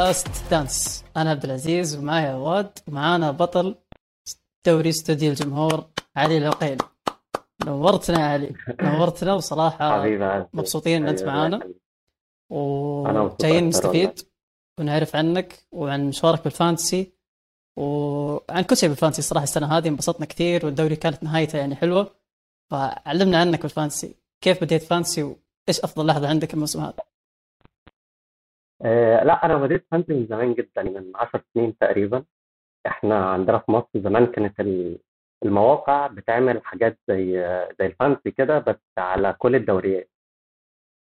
Last Dance أنا عبد العزيز ومعي عواد ومعانا بطل دوري استوديو الجمهور علي العقيل. نورتنا يا علي. نورتنا وصراحة مبسوطين إن أنت معانا. وجايين نستفيد ونعرف عنك وعن مشوارك بال fantasy. وعن كل شيء بال fantasy صراحة السنة هذه انبسطنا كثير والدوري كانت نهايته يعني حلوة. فعلمنا عنك بال fantasy. كيف بديت fantasy؟ وإيش أفضل لحظة عندك الموسم هذا؟ آه لا أنا بديت fantasy من زمان جدا من 10 سنين تقريبا. إحنا عندنا في مصر زمان كانت ال- المواقع بتعمل حاجات زي زي ال fantasy كده بس على كل الدوريات.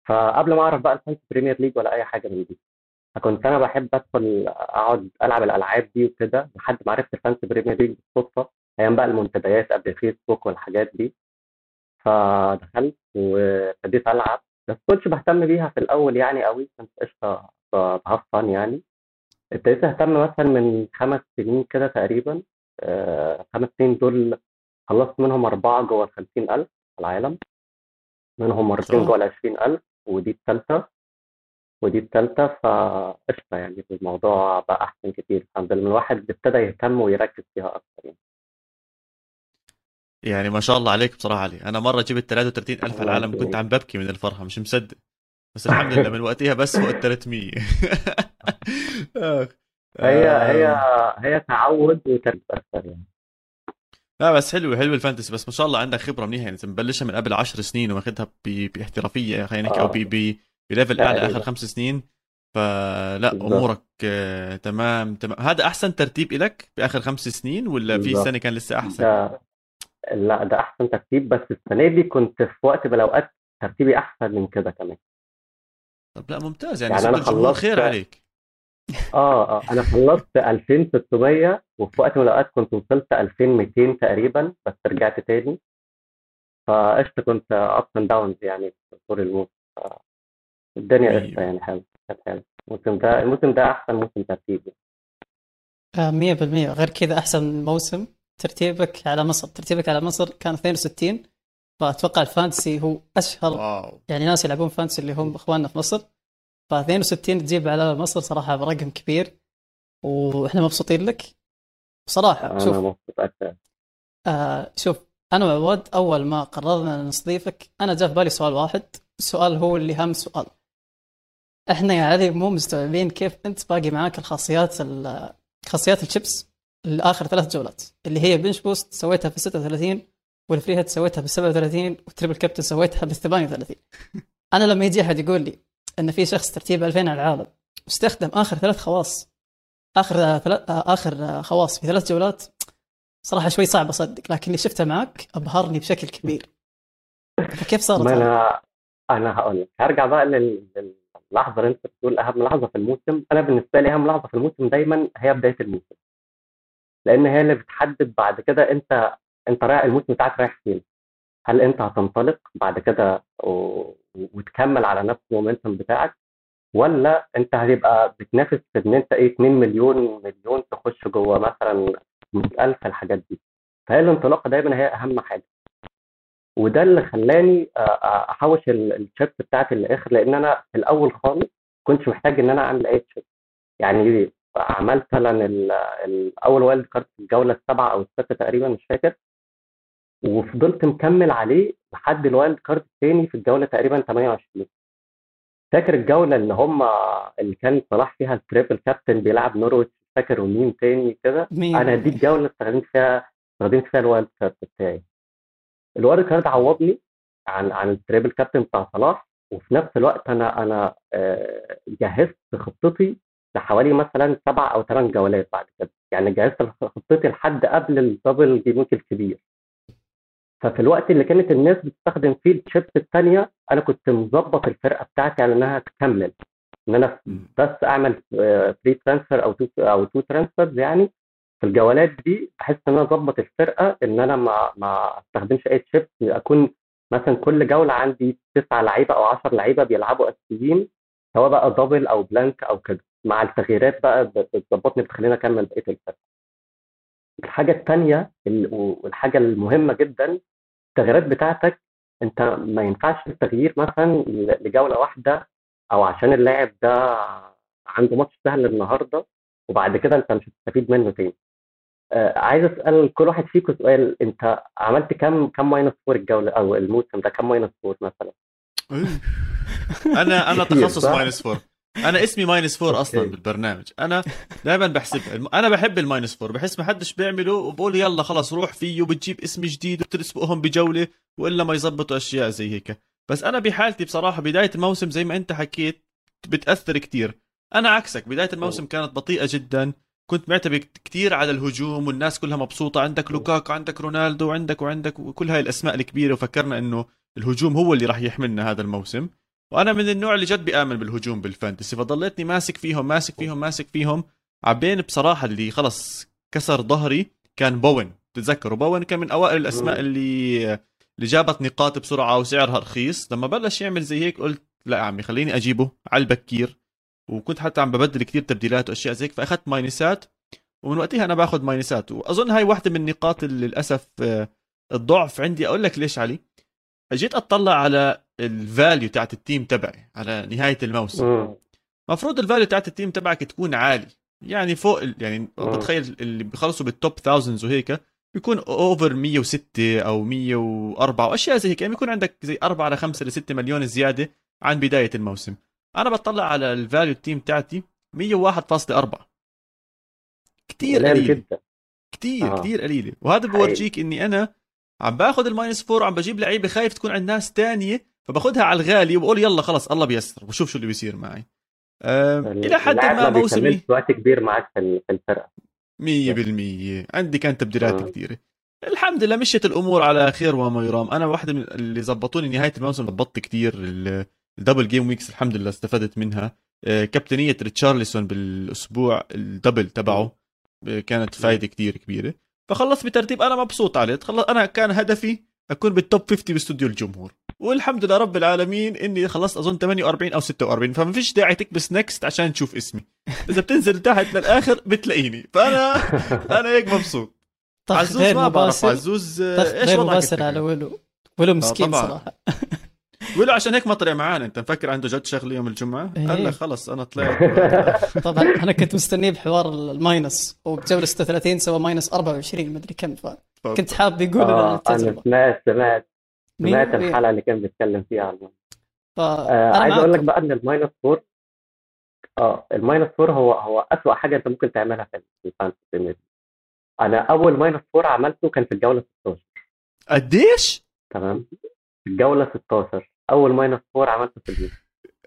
فقبل ما أعرف بقى ال Fantasy Premier League ولا أي حاجة من دي فكنت أنا بحب أدخل أقعد ألعب الألعاب دي وكده لحد ما عرفت ال Fantasy Premier League بالصدفة أيام بقى المنتديات قبل فيسبوك والحاجات دي. فدخلت وابتديت ألعب بس كنتش بهتم بيها في الأول يعني قوي كنت قشطة بهفن يعني. ابتديت أهتم مثلا من خمس سنين كده تقريبا آه، خمس سنين دول خلصت منهم أربعة جوه ال 50000 في العالم. منهم مرتين شاء جوه ال 20000 ودي الثالثة ودي الثالثة فقشطة يعني الموضوع بقى أحسن كتير. الحمد لله الواحد ابتدى يهتم ويركز فيها أكتر يعني. يعني ما شاء الله عليك بصراحة علي. أنا مرة جبت 33 ألف الله العالم كنت. عم ببكي من الفرحة مش مصدق. بس الحمد لله من وقتها بس فوق ال 300 آخ. هي آه. هي هي تعود وتركيز أكتر يعني لا بس حلو حلو ال fantasy بس ما شاء الله عندك خبرة منيحة يعني انت مبلشها من قبل 10 سنين وماخذها ب- باحترافية خلينا نحكي أو آه. ب level أعلى. آخر خمس سنين فلا بالظبط. أمورك آه، تمام تمام هذا أحسن ترتيب لك بآخر خمس سنين ولا في بالظبط. سنة كان لسه أحسن؟ ده لا ده أحسن ترتيب بس السنة دي كنت في وقت من الأوقات ترتيبي أحسن من كده كمان طب لا ممتاز. يعني, يعني يعني أنا الجمهور خلصت- خير عليك. آه آه أنا خلصت 2600 وفي وقت من الأوقات كنت وصلت 2200 تقريبا بس رجعت تاني. فقشطة كنت ups and downs يعني في طول الموسم. الدنيا مية. قشطة يعني حلو كانت حلو الموسم ده الموسم ده أحسن موسم ترتيب مية بالمية. غير كذا أحسن موسم ترتيبك على مصر. ترتيبك على مصر كان 62 فأتوقع ال fantasy هو أشهر wow. يعني ناس يلعبون fantasy اللي هم إخواننا في مصر. ف 62 تجيب على مصر صراحة برقم كبير وإحنا مبسوطين لك. بصراحة أنا شوف. مبسوط أكتر آه شوف أنا وعواد أول ما قررنا نستضيفك أنا جاء في بالي سؤال واحد. السؤال هو اللي هم سؤال. إحنا يا علي مو مستوعبين كيف أنت باقي معاك الخاصيات ال- خاصيات الشيبس لآخر ثلاث جولات اللي هي bench boost سويتها في 36 وال free hit سويتها بال 37 و triple captain سويتها بال 38 أنا لما يجي أحد يقول لي إن في شخص ترتيب 2000 على العالم واستخدم آخر ثلاث خواص. آخر ثلاث آخر خواص في ثلاث جولات صراحة شوي صعب أصدق لكن اللي شفته معك أبهرني بشكل كبير. فكيف صارت؟ أنا أنا هقول لك هرجع بقى لل- للحظه اللي أنت بتقول أهم لحظة في الموسم. أنا بالنسبة لي أهم لحظة في الموسم دايما هي بداية الموسم. لأن هي اللي بتحدد بعد كده أنت انت رايح الموسم بتاعك رايح فين؟ هل انت هتنطلق بعد كده و... وتكمل على نفس المومنتم بتاعك؟ ولا انت هتبقى بتنافس في ان انت إيه 2 مليون مليون تخش جوه مثلا 100000 الحاجات دي. فهي الانطلاقة دايما هي أهم حاجة. وده اللي خلاني أحوش ال- الشيبس بتاعتي للآخر لأن أنا في الأول خالص كنتش محتاج إن أنا أعمل أي chip. يعني عملت مثلا ال- ال- أول wild card في الجولة السابعة أو السادسه تقريبا مش فاكر. وفضلت مكمل عليه لحد ال wild card الثاني في الجولة تقريبا 28 فاكر الجولة اللي هم اللي كان صلاح فيها ال triple captain بيلعب نورويتش؟ فاكر ومين تاني كده؟ أنا دي الجولة اللي استخدمت فيها استخدمت فيها ال wild card بتاعي. ال wild card عوضني عن عن ال triple captain بتاع صلاح وفي نفس الوقت أنا أنا آه، جهزت خطتي لحوالي مثلا سبع أو ثمان جولات بعد كده. يعني جهزت خطتي لحد قبل ال double game الكبير. ففي الوقت اللي كانت الناس بتستخدم فيه الشيبس الثانية أنا كنت مظبط الفرقة بتاعتي على إنها تكمل. إن أنا بس أعمل free transfer أو أو two transfers يعني. في الجولات دي بحيث إن أنا أظبط الفرقة إن أنا ما ما أستخدمش أي شيبس أكون مثلا كل جولة عندي تسعه لعيبة أو 10 لعيبة بيلعبوا أساسيين سواء بقى double أو blank أو كده. مع التغييرات بقى بتظبطني بتخليني أكمل بقية الفرقة. الحاجة الثانية والحاجة المهمة جدا التغييرات بتاعتك أنت ما ينفعش التغيير مثلا لجولة واحدة أو عشان اللاعب ده عنده ماتش سهل النهارده وبعد كده أنت مش هتستفيد منه تاني. آه عايز أسأل كل واحد فيكم سؤال أنت عملت كام كام minus four الجولة أو الموسم ده؟ كام minus four مثلا؟ أنا أنا تخصص؟ minus four أنا اسمي minus four أصلا okay. بالبرنامج. أنا دائما بحسب أنا بحب ال minus four. بحس ما حدش بيعمله وبقول يلا خلص روح فيه وبتجيب اسم جديد وبتسبقهم بجولة وإلا ما يزبطوا أشياء زي هيك. بس أنا بحالتي بصراحة بداية الموسم زي ما أنت حكيت بتأثر كتير. أنا عكسك. بداية الموسم كانت بطيئة جدا. كنت معتمد كتير على الهجوم والناس كلها مبسوطة. عندك لوكاكو عندك رونالدو عندك وعندك وكل هاي الأسماء الكبيرة. وفكرنا إنه الهجوم هو اللي راح يحملنا هذا الموسم. وأنا من النوع اللي جد بيامن بالهجوم بال fantasy فضليتني ماسك فيهم ماسك فيهم ماسك فيهم. عبين ما بصراحة اللي خلص كسر ظهري كان بوين تتذكروا؟ بوين كان من أوائل الأسماء. اللي اللي جابت نقاط بسرعة وسعرها رخيص. لما بلش يعمل زي هيك قلت لا يا عمي خليني أجيبه على البكير. وكنت حتى عم ببدل كتير تبديلات وأشياء زي هيك فأخذت minus ات. ومن وقتها أنا باخذ minus ات. وأظن هاي واحدة من نقاط اللي للأسف آه، الضعف عندي. أقول لك ليش علي؟ جيت أطلع على ال value تاعت ال team تبعي على نهاية الموسم مم. مفروض ال value تاعت ال team تبعك تكون عالي يعني فوق يعني. بتخيل اللي بيخلصوا بال top thousands وهيك بيكون over 106 أو 104 وأشياء زي هيك يعني بيكون عندك زي 4 ل 5 ل 6 مليون زيادة عن بداية الموسم أنا بطلع على ال value ال team تاعتي 101.4 كتير قليل كتير آه. كتير قليله وهذا. بورجيك إني أنا عم باخذ ال minus four وعم بجيب لعيبة خايف تكون عند ناس تانية فباخذها على الغالي وبقول يلا خلص الله بيسر وشوف شو اللي بيصير معي. أه إلى حد ما موسمي وقت كبير معاك في ال- في الفرقة. 100% عندي كان تبديلات آه. كثيرة. الحمد لله مشيت الأمور على خير وما يرام. أنا واحدة من اللي زبطوني نهاية الموسم ضبطت كثير ال double game weeks الحمد لله استفدت منها. آه، كابتنية ريتشارلسون بالأسبوع ال double تبعه آه، كانت فايدة كثير كبيرة. فخلصت بترتيب أنا مبسوط عليه. خلص أنا كان هدفي أكون بال top 50 باستوديو الجمهور. والحمد لله رب العالمين إني خلصت أظن 48 أو 46 فما فيش داعي تكبس next عشان تشوف اسمي. إذا بتنزل تحت للآخر بتلاقيني. فانا أنا هيك مبسوط. طخ عزوز غير ما بعرف عزوز آه، إيش وضعك على؟ ولو ولو مسكين طبعاً. صراحة. ولو عشان هيك ما طلع معانا. أنت مفكر عنده جد شغله يوم الجمعة؟ إيه. قال لك خلص أنا طلعت. طبعا أنا كنت مستنيه بحوار ال minus وبجولة 36 سوى minus 24 مدري كم فكنت حاب يقول آه آه أنا سمعت سمعت؟ سمعت؟ الحلقة اللي كان بيتكلم فيها عنه آه فانا عايز أقول لك بقى إن ال minus four آه ال minus four هو هو أسوأ حاجة أنت ممكن تعملها في ال fantasy أنا أول minus four عملته كان في الجولة 16 قديش؟ تمام. في الجولة 16 أول minus four عملته في الموسم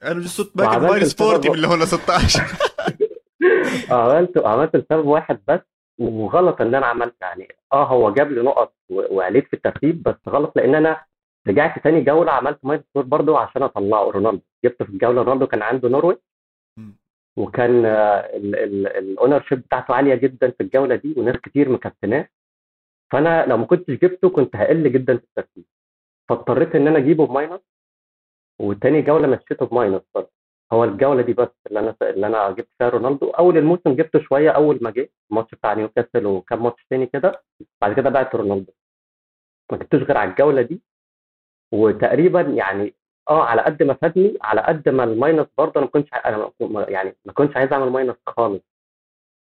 أنا صرت باكل وعملت minus السبب 40 من اللي هون 16 عملت عملت لسبب واحد بس وغلط إن أنا عملت يعني آه هو جاب لي نقط وعليت في الترتيب بس غلط لأن أنا رجعت تاني جولة عملت minus four برضه عشان أطلعه. رونالدو جبت في الجولة رونالدو كان عنده نورويتش. مم. وكان ال ownership بتاعته عالية جدا في الجولة دي وناس كتير مكابتناه فأنا لو ما كنتش جبته كنت هقل جدا في الترتيب. فاضطريت إن أنا أجيبه ب minus وتاني جولة مشيته ب minus برضه هو الجولة دي بس اللي أنا اللي أنا جبت فيها رونالدو. أول الموسم جبته شوية أول ما جه. الماتش بتاع نيوكاسل وكام ماتش تاني كده. بعد كده بعت رونالدو. ما جبتوش غير على الجولة دي. وتقريبا يعني آه على قد ما فادني على قد ما ال minus برضه أنا ما كنتش أنا يعني ما كنتش عايز أعمل minus خالص.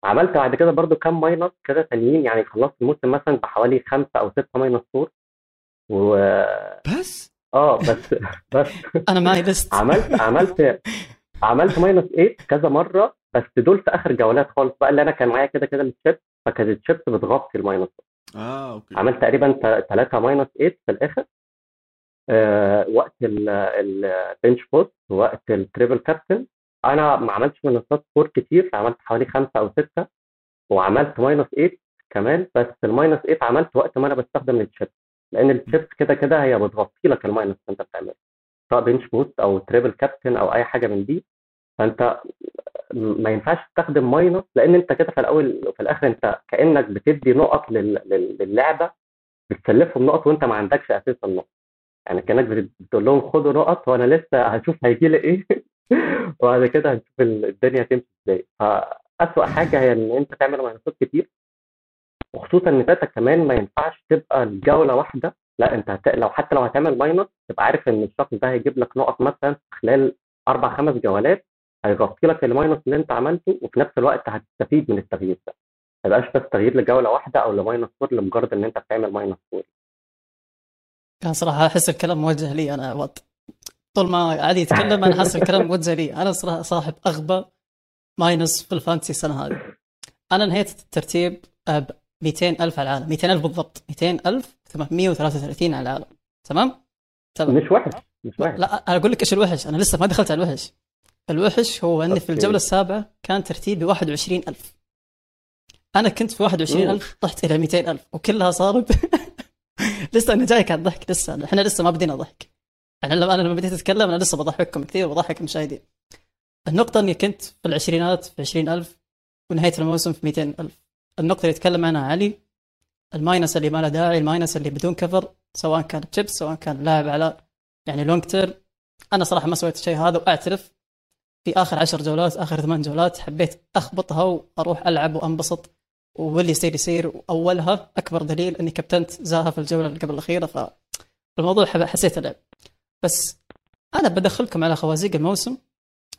عملت بعد كده برضه كام minus كده تانيين يعني خلصت الموسم مثلا بحوالي خمسة أو ستة minus four و بس؟ آه بس بس. أنا معي list عملت عملت عملت minus 8 كذا مرة بس دول في آخر جولات خالص بقى اللي أنا كان معايا كده كده ال chip فكانت ال chip بتغطي ال minus. آه okay. عملت تقريبا 3 minus 8 في الآخر. وقت ال bench boost وقت ال triple captain أنا ما عملتش minus ات four كتير عملت حوالي خمسة أو ستة وعملت minus 8 كمان بس ال minus 8 عملت وقت ما أنا بستخدم ال chip لأن ال chip كده كده هي بتغطي لك ال minus اللي أنت بتعمله. سواء bench boost أو triple captain أو أي حاجة من دي. فأنت ما ينفعش تستخدم minus لأن أنت كده في الأول وفي الآخر أنت كأنك بتدي نقط لل- لل- للعبة بتسلفهم نقط وأنت ما عندكش أساسا نقط. يعني كأنك بت- بتقول لهم خدوا نقط وأنا لسه هشوف هيجي لي إيه. وبعد كده هنشوف ال- الدنيا تمشي إزاي. فأسوأ حاجة هي إن أنت تعمل minus ات كتير وخصوصا إن فاتك كمان ما ينفعش تبقى لجولة واحدة. لا أنت هت... لو حتى لو هتعمل minus تبقى عارف إن الشخص ده هيجيب لك نقط مثلا خلال أربع خمس جولات هيغطي لك ال minus اللي أنت عملته وفي نفس الوقت هتستفيد من التغيير ده. ما يبقاش بس تغيير لجولة واحدة أو ل minus four لمجرد إن أنت بتعمل minus four كان صراحة أحس الكلام موجه لي أنا وط طول ما علي يتكلم أنا أحس الكلام موجه لي. أنا صراحة صاحب أغبى minus في ال Fantasy السنة هذه. أنا انهيت الترتيب ب 200 ألف على العالم. 200 ألف بالضبط. 200 ألف 833 على العالم. تمام؟ تمام. مش وحش. مش وحش. لا أنا أقول لك إيش الوحش. أنا لسه ما دخلت على الوحش. الوحش هو إني في. الجولة السابعة كان ترتيبي 21000 أنا كنت في 21000 طحت إلى 200000 وكلها صارت لسه أنا جايك على الضحك لسه إحنا لسه ما بدينا ضحك. أنا لما أنا لما بديت أتكلم أنا لسه بضحككم كثير وبضحك المشاهدين النقطة إني كنت في العشرينات في 20000 ونهاية الموسم في 200000 النقطة اللي يتكلم عنها علي الماينس اللي ما له داعي ال minus اللي بدون cover سواء كان تشيبس سواء كان لاعب على يعني long term أنا صراحة ما سويت الشيء هذا وأعترف في آخر عشر جولات آخر ثمان جولات حبيت أخبطها وأروح ألعب وأنبسط. واللي يصير يصير واولها أكبر دليل أني كابتنت زاها في الجولة اللي قبل الأخيرة فالموضوع حسيت لعب. بس أنا بدخلكم على خوازيق الموسم.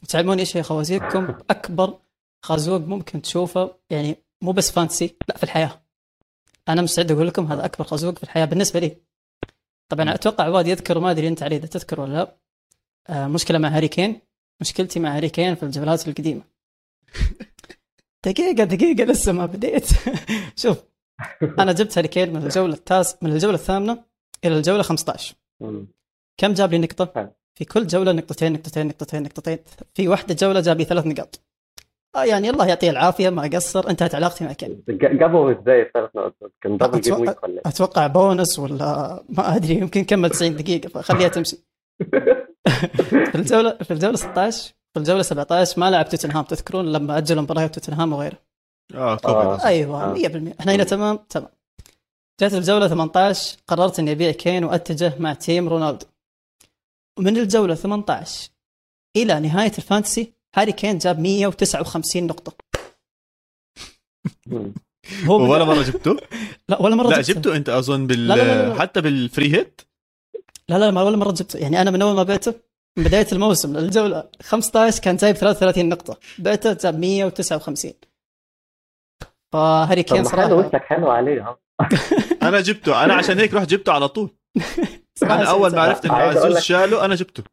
وتعلمون إيش هي خوازيقكم؟ أكبر خازوق ممكن تشوفه يعني مو بس Fantasy لا في الحياة. أنا مستعد أقول لكم هذا أكبر خازوق في الحياة بالنسبة لي. طبعا أتوقع عواد يذكر وما أدري أنت علي إذا تذكر ولا لا. آه مشكلة مع هاري كين. مشكلتي مع هاري كين في الجولات القديمة. دقيقة دقيقة لسه ما بديت. شوف أنا جبت هاري كين من الجولة التاس من الجولة الثامنة إلى الجولة 15 مم. كم جاب لي؟ حلو. في كل جولة نقطتين نقطتين نقطتين نقطتين. في واحدة جولة جاب لي ثلاث نقاط. آه يعني الله يعطيه العافية ما قصر. انتهت علاقتي مع كين جابهم إزاي الثلاث نقط كان double game أتوقع- week ولا؟ أتوقع بونس ولا ما أدري يمكن كمل 90 دقيقة فخليها تمشي. في الجولة في الجولة 16 في الجولة 17 ما لعب توتنهام تذكرون لما اجلوا مباريات توتنهام وغيره آه آه. كوفيد أيوه آه. 100% إحنا هنا تمام تمام جات الجولة 18 قررت إني أبيع كين وأتجه مع team رونالدو ومن الجولة 18 إلى نهاية ال Fantasy هاري كين جاب 159 نقطة. هو ولا مرة جبته؟ لا ولا مرة لا جبته. جبته أنت أظن بال لا، لا، لا، لا. حتى بال free hit لا لا ما ولا مرة جبته يعني أنا من أول ما بعته من بداية الموسم. للجوله 15 كان جايب 33 نقطة. بعته جاب 159 فهاري كين صراحة وشك حلو عليه أنا جبته. أنا عشان هيك رحت جبته على طول. أنا أول ما عرفت أقول عزوز شاله أنا جبته.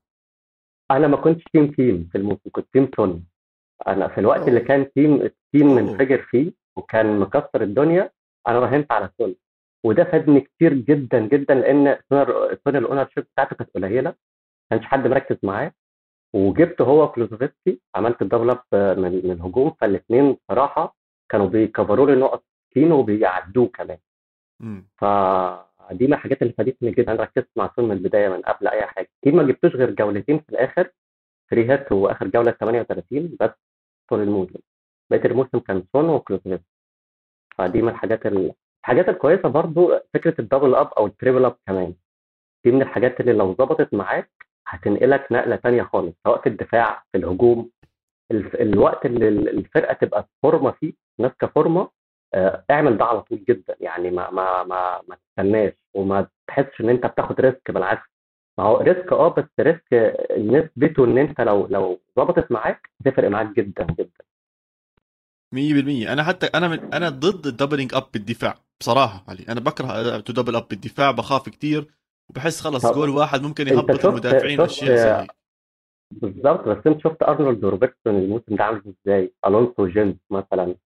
أنا ما كنتش تيم تيم في الموسم كنت تيم تون أنا في الوقت اللي كان تيم التيم أوه. منفجر فيه وكان مكسر الدنيا أنا راهنت على سون وده فادني كتير جدا جدا لأن سون الاونر شيب بتاعته كانت قليلة. كانش حد مركز معاه وجبت هو كلوزوفسكي عملت الدبل اب من من الهجوم فالاثنين بصراحه كانوا بيكفروا لي نقط كتير وبيعدوه كمان. فدي من الحاجات اللي فادتني جدا أنا ركزت مع سون من البداية من قبل أي حاجة. أكيد ما جبتوش غير جولتين في الآخر free hit وآخر جولة 38 بس طول الموسم. بقيه الموسم كان سون وكولوسيفسكي فدي من الحاجات ال- الحاجات الكويسة برضو فكرة ال double up أو ال triple up كمان. دي من الحاجات اللي لو ظبطت معاك هتنقلك نقلة تانية خالص سواء في الدفاع في الهجوم الوقت اللي ال- الفرقة تبقى في فورمة فيه ماسكه فورمه آه، اعمل ده على طول جدا يعني ما ما ما ما تستناش وما تحسش إن أنت بتاخد risk بالعكس. ما هو risk آه بس risk نسبته إن أنت لو لو ظبطت معاك هتفرق معاك جدا جدا. 100% أنا حتى أنا من أنا ضد ال doubling up بالدفاع بصراحة علي. أنا بكره to double up بالدفاع بخاف كتير. وبحس خلص جول واحد ممكن يهبط المدافعين زي هيك بالظبط بس انت شفت أرنولد وروبرتسون الموسم ده عامل إزاي؟ ألونسو جيمس مثلا.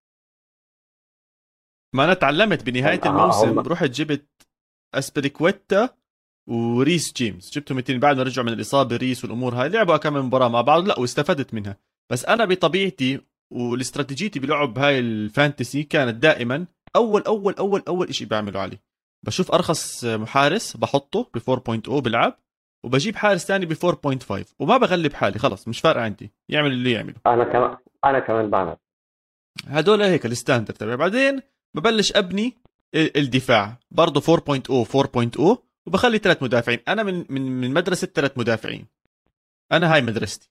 ما أنا تعلمت بنهاية آه، الموسم هم- رحت جبت أسبريكويتا وريس جيمس. جبتهم الاثنين بعد ما رجعوا من الإصابة ريس والأمور هاي لعبوا كم مباراة مع بعض لا واستفدت منها. بس أنا بطبيعتي والإستراتيجيتي بلعب هاي ال Fantasy كانت دائما أول أول أول أول شيء بعمله عليه بشوف أرخص حارس بحطه ب 4.0 بلعب وبجيب حارس ثاني ب 4.5 وما بغلب حالي خلص مش فارقة عندي يعمل اللي يعمله. أنا كمان أنا كمان بعمل. هدول هيك الستاندرد تبعي. بعدين ببلش أبني ال- الدفاع. برضه 4.0 4.0 وبخلي ثلاث مدافعين. أنا من من من مدرسة ثلاث مدافعين. أنا هاي مدرستي.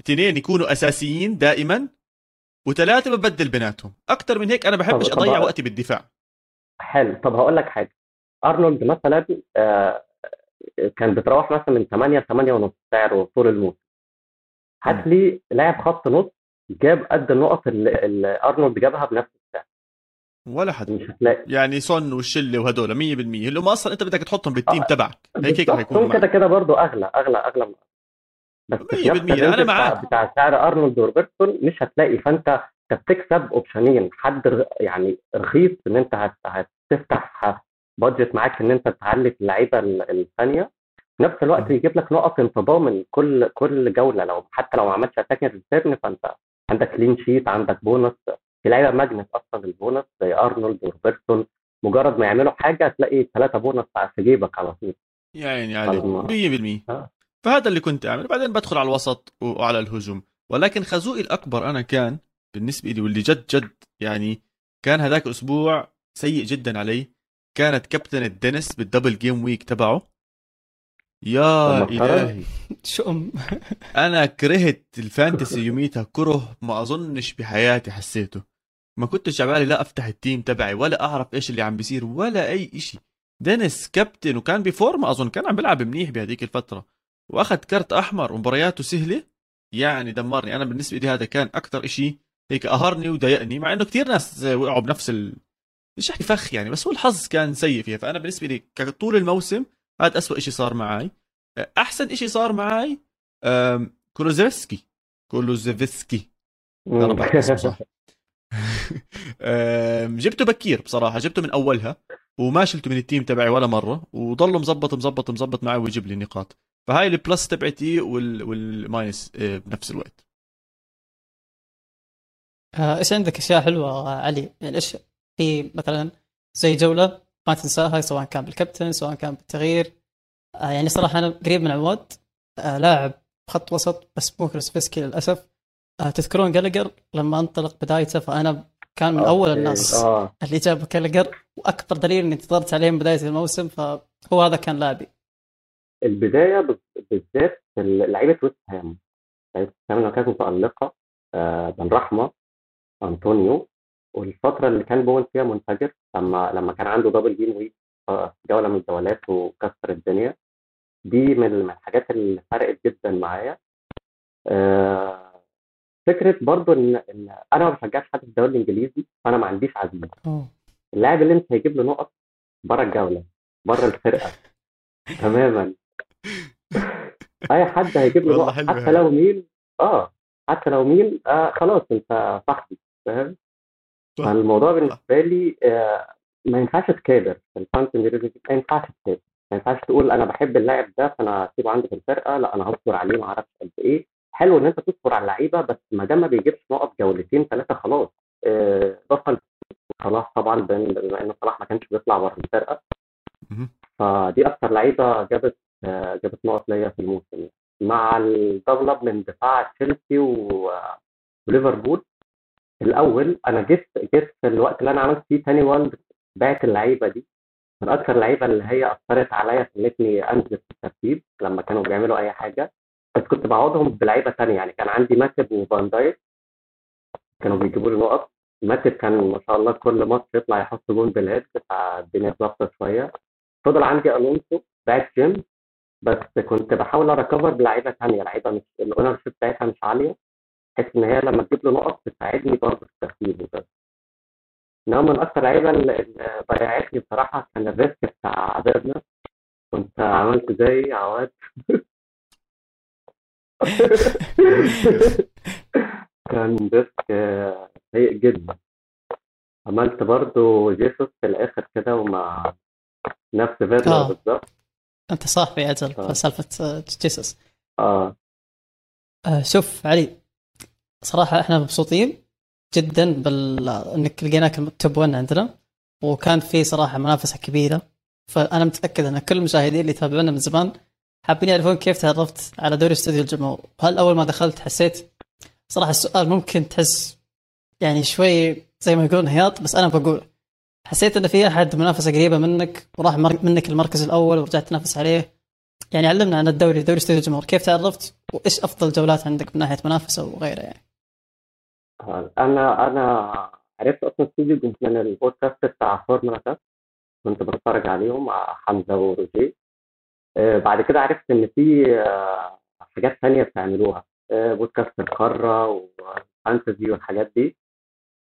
اثنين يكونوا أساسيين دائما وثلاثة ببدل بيناتهم. أكثر من هيك أنا بحبش أضيع وقتي بالدفاع. حلو. طب هقول لك حاجة. أرنولد مثلا آه، كان بتروح مثلا من 8 ل 8 ونص سعره طول الموسم. هات لي لاعب خط نص جاب قد النقط اللي, اللي أرنولد جابها بنفس السعر. ولا حد. مش هتلاقي. يعني سون والشله وهدول 100% اللي هم أصلا أنت بدك تحطهم بالتيم آه، تبعك. هيك هيك هم كده. كده برضه أغلى أغلى أغلى من بس في 100% نفس أنا الرينج بتاع- معاك. بتاع سعر أرنولد وروبرتسون مش هتلاقي. فأنت انت بتكسب option ين حد يعني رخيص إن أنت هت- هتفتح budget معاك إن أنت تعلي في اللعيبة ال- الثانية. في نفس الوقت يجيب لك نقط انت ضامن كل كل جولة. لو حتى لو ما عملتش attack return فأنت عندك clean sheet عندك بونص في لعيبة magnet أصلا البونص زي ارنولد وروبرتسون مجرد ما يعملوا حاجة هتلاقي ثلاثة بونص في جيبك على طول. يا عيني عليك الله. 100% آه. فهذا اللي كنت اعمل بعدين بدخل على الوسط وعلى الهجوم. ولكن خازوقي الأكبر أنا كان بالنسبة لي واللي جد جد يعني كان هذاك الأسبوع سيء جدا علي. كانت كابتن الدنس بال double game week تبعه. يا؟ إلهي. شو أم؟ أنا كرهت ال fantasy يوميتها كره ما أظنش بحياتي حسيته. ما كنتش عبالي لا أفتح ال team تبعي ولا أعرف إيش اللي عم بيصير ولا أي إشي. دينيس كابتن وكان ب form ما أظن كان عم بيلعب منيح بهذيك الفترة. وأخذ كرت أحمر ومبارياته سهلة. يعني دمرني. أنا بالنسبة لي هذا كان أكثر إشي هيك قهرني وضايقني مع إنه كثير ناس وقعوا بنفس ال... مش احكي فخ يعني بس هو الحظ كان سيء فيها. فأنا بالنسبة لي طول الموسم هذا أسوأ شيء صار معي أحسن شيء صار معي كولوزيفسكي. كولوزيفسكي. صح؟ جبته بكير بصراحة جبته من أولها وما شلته من ال team تبعي ولا مرة وضله مزبط مزبط مزبط معي ويجيب لي نقاط فهاي ال plus تبعتي وال... وال minus أه، بنفس الوقت. آه، إيش عندك أشياء حلوة آه، علي؟ يعني إيش في مثلا زي جولة ما تنساها سواء كان بالكابتن سواء كان بالتغيير. آه، يعني صراحة أنا قريب من عواد. آه، لاعب خط وسط بس مو كريسفسكي للأسف. آه، تذكرون جالجر لما انطلق بدايته فانا كان من أول الناس آه. اللي جاب جالجر وأكبر دليل إني انتظرت عليه من بداية الموسم فهو هذا كان لاعبي. البداية بال- بالذات لعيبة ويست هام. لعيبة ويست هام لما كانت متألقة آه، بن رحمة أنطونيو والفترة اللي كان بوين فيها منفجر لما لما كان عنده double game week في جولة من الجولات وكسر الدنيا. دي من الحاجات اللي فرقت جدا معايا. آه، فكرة برضو إن إن أنا ما بشجعش حد في الدوري الإنجليزي فأنا ما عنديش عزيمة. اللاعب اللي أنت هيجيب له نقط بره الجولة بره الفرقة. تماما. أي حد هيجيب له نقط حتى هاي. لو مين آه حتى لو مين آه خلاص أنت صاحبي فاهم. فالموضوع بالنسبة لي آه ما ينفعش تكابر في الفانتسي ما ينفعش تكابر. ما ينفعش تقول أنا بحب اللاعب ده فأنا هسيبه عندي في الفرقة لأ أنا هصبر عليه ما أعرفش قد إيه. حلو إن أنت تصبر على اللعيبة بس ما دام ما بيجيبش نقط جولتين ثلاثة خلاص. آه بطل. صلاح طبعا بما إن صلاح ما كانش بيطلع بره الفرقة. فدي أكتر لعيبة جابت آه، جابت نقط ليا في الموسم. مع الدبل من دفاع تشيلسي وليفربول الأول أنا جيت جيت في الوقت اللي أنا عملت فيه تاني وان بعت اللعيبة دي. من أكتر اللعيبة اللي هي أثرت عليا خلتني أنزل في الترتيب لما كانوا بيعملوا أي حاجة. بس كنت بعوضهم بلعيبة تانية يعني كان عندي ماتيب وفان دايك. كانوا بيجيبوا لي نقط. ماتيب كان ما شاء الله كل ماتش يطلع يحط جون بال head فالدنيا ظبطت شوية. فضل عندي ألونسو back game بس كنت بحاول ا recover بلعيبة ثانية لعيبة مش ال ownership بتاعتها مش عالية. بحيث إن هي لما تجيب له نقط تساعدني برضه في الترتيب وكده. إنما من أكتر اللعيبه اللي ضيعتني بصراحة كان ال risk بتاع فيرنر كنت عملت زي عواد. كان risk سيء جدا. عملت برضه جيسوس في الآخر كده ومع نفس فيرنر آه. بالظبط. أنت صاحبي أجل آه. في سالفة جيسوس. آه. آه، شوف علي صراحة إحنا مبسوطين جدا بال إنك لقيناك التوب 1 عندنا وكان في صراحة منافسة كبيرة. فأنا متأكد إن كل المشاهدين اللي يتابعونا من زمان حابين يعرفون كيف تعرفت على دوري استوديو الجمهور. وهل أول ما دخلت حسيت صراحة السؤال ممكن تحس يعني شوي زي ما يقولون هياط بس أنا بقول حسيت إن في أحد منافسة قريبة منك وراح منك المركز الأول ورجعت تنافس عليه. يعني علمنا عن الدوري دوري استوديو الجمهور كيف تعرفت؟ وإيش أفضل جولات عندك من ناحية منافسة وغيره يعني؟ أنا أنا عرفت أصلا استوديو من البودكاست بتاع فورمولا كاست كنت بتفرج عليهم مع حمزة وروجيه. آه، بعد كده عرفت إن في آه، حاجات تانية بتعملوها. آه، بودكاست القارة و fantasy والحاجات دي.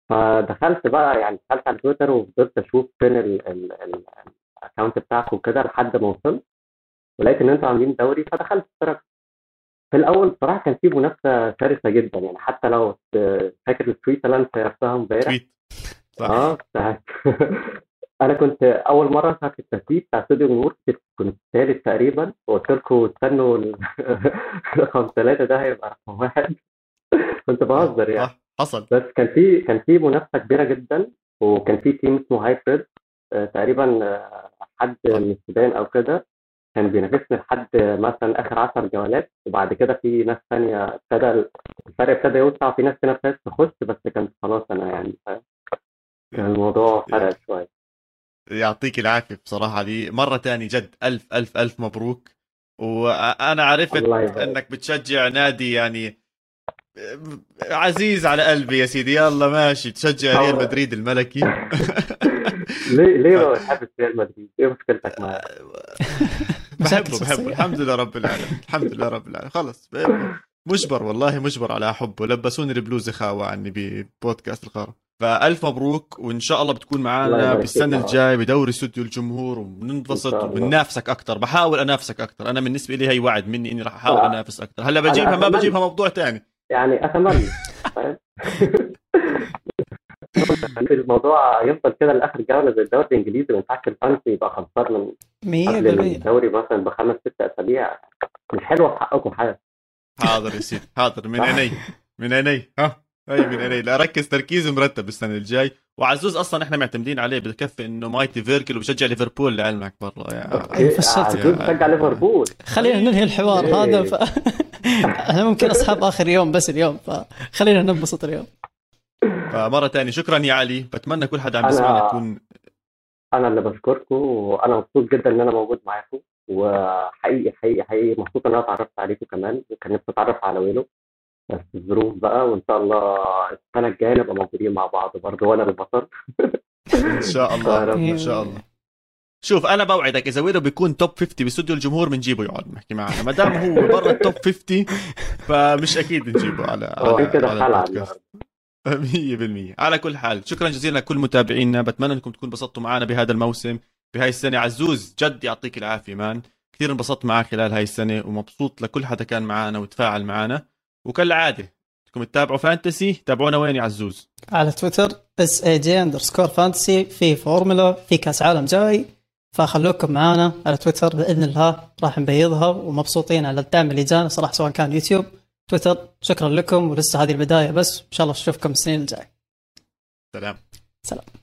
فدخلت بقى يعني دخلت على تويتر وفضلت أشوف فين ال account بتاعك وكده لحد ما وصلت. ولقيت إن أنتوا عاملين دوري فدخلت اشتركت في الأول بصراحة كان في منافسة شرسة جدا يعني حتى لو فاكر ال tweet اللي أنا شيرتها امبارح؟ آه أنا كنت أول مرة بتاعت التسويق بتاع استوديو النور كنت- ثالث تقريبا وقلت لكم استنوا رقم ثلاثة ده هيبقى رقم واحد. كنت بهزر يعني. حصل. بس كان في كان في منافسة كبيرة جدا وكان في team اسمه هايبريد آه، تقريبا آه، حد من السودان أو كده. كان بينافسني لحد مثلا آخر 10 جولات وبعد كده في ناس ثانية ابتدى الفرق ابتدى يوسع وفي ناس تانية ابتدت تخش بس كانت خلاص أنا يعني؟ كان الموضوع فرق شوية يعطيك العافية بصراحة دي مرة تاني جد ألف ألف ألف مبروك وأنا عرفت. إنك بتشجع نادي يعني عزيز على قلبي يا سيدي يلا ماشي تشجع ريال مدريد الملكي ليه ليه ما بتحبش ريال مدريد؟ إيه مشكلتك معاه؟ بحبه. بحبه الحمد لله رب العالمين الحمد لله رب العالمين خلص مجبر والله مجبر على حبه لبسوني البلوزه خاوة عني ببودكاست القارة فألف مبروك وإن شاء الله بتكون معنا فيك. الجاي بدوري استوديو الجمهور وبننبسط. وبننافسك أكثر بحاول أنافسك أكثر أنا بالنسبة لي هي وعد مني إني راح أحاول آه. أنافس أكثر هلا بجيبها ما. بجيبها موضوع تاني يعني أتمنى؟ الموضوع يفضل كده لآخر جولة زي الدوري الإنجليزي ما ينفعش الفانسي يبقى خسران من قبل 100% الدوري مثلا بخمس ست أسابيع. مش حلوة في حقكم حاجة. حاضر يا سيدي حاضر. من. عيني من عيني. ها؟ اي من عيني. لا ركز تركيز مرتب السنة الجاي. وعزوز أصلا إحنا معتمدين عليه بكفي إنه مايتي فيركل وبشجع ليفربول لعلمك برا يا فشلت. عزوز بشجع ليفربول. خلينا ننهي الحوار إيه. هذا ف... إحنا ممكن أصحاب آخر يوم بس اليوم فخلينا ننبسط اليوم. فمرة تانية. شكرا يا علي. بتمنى كل حدا عم يسمعنا يكون أنا اللي بشكركم وأنا مبسوط جدا إن أنا موجود معاكم وحقيقي حقيقي حقيقي مبسوط إن أنا اتعرفت عليكم كمان وكان نفسي أتعرف على ويلو بس الظروف بقى وإن شاء الله السنة الجاية نبقى موجودين مع بعض برضه وأنا بالبصر إن شاء الله. إن شاء الله. شوف أنا بوعدك إذا ويلو بيكون top 50 باستوديو الجمهور بنجيبه يقعد نحكي معنا. ما دام هو برا ال top 50 فمش أكيد نجيبه على على, على البودكاست. النهارده 100% على كل حال شكرا جزيلا لكل متابعينا. بتمنى أنكم تكونوا انبسطتوا معنا بهذا الموسم بهاي السنة. عزوز جد يعطيك العافية man. كثير انبسطت معك خلال هاي السنة ومبسوط لكل حدا كان معنا وتفاعل معنا. وكالعادة بدكم تتابعوا fantasy. تابعونا وين يا عزوز؟ على تويتر S A G underscore fantasy في فورمولا في كأس عالم جاي. فخلوكم معانا على تويتر بإذن الله راح نبيضها. ومبسوطين على الدعم اللي جانا صراحة سواء كان يوتيوب تويتر. شكرا لكم ولسه هذه البداية بس إن شاء الله نشوفكم السنين الجاية. سلام. سلام.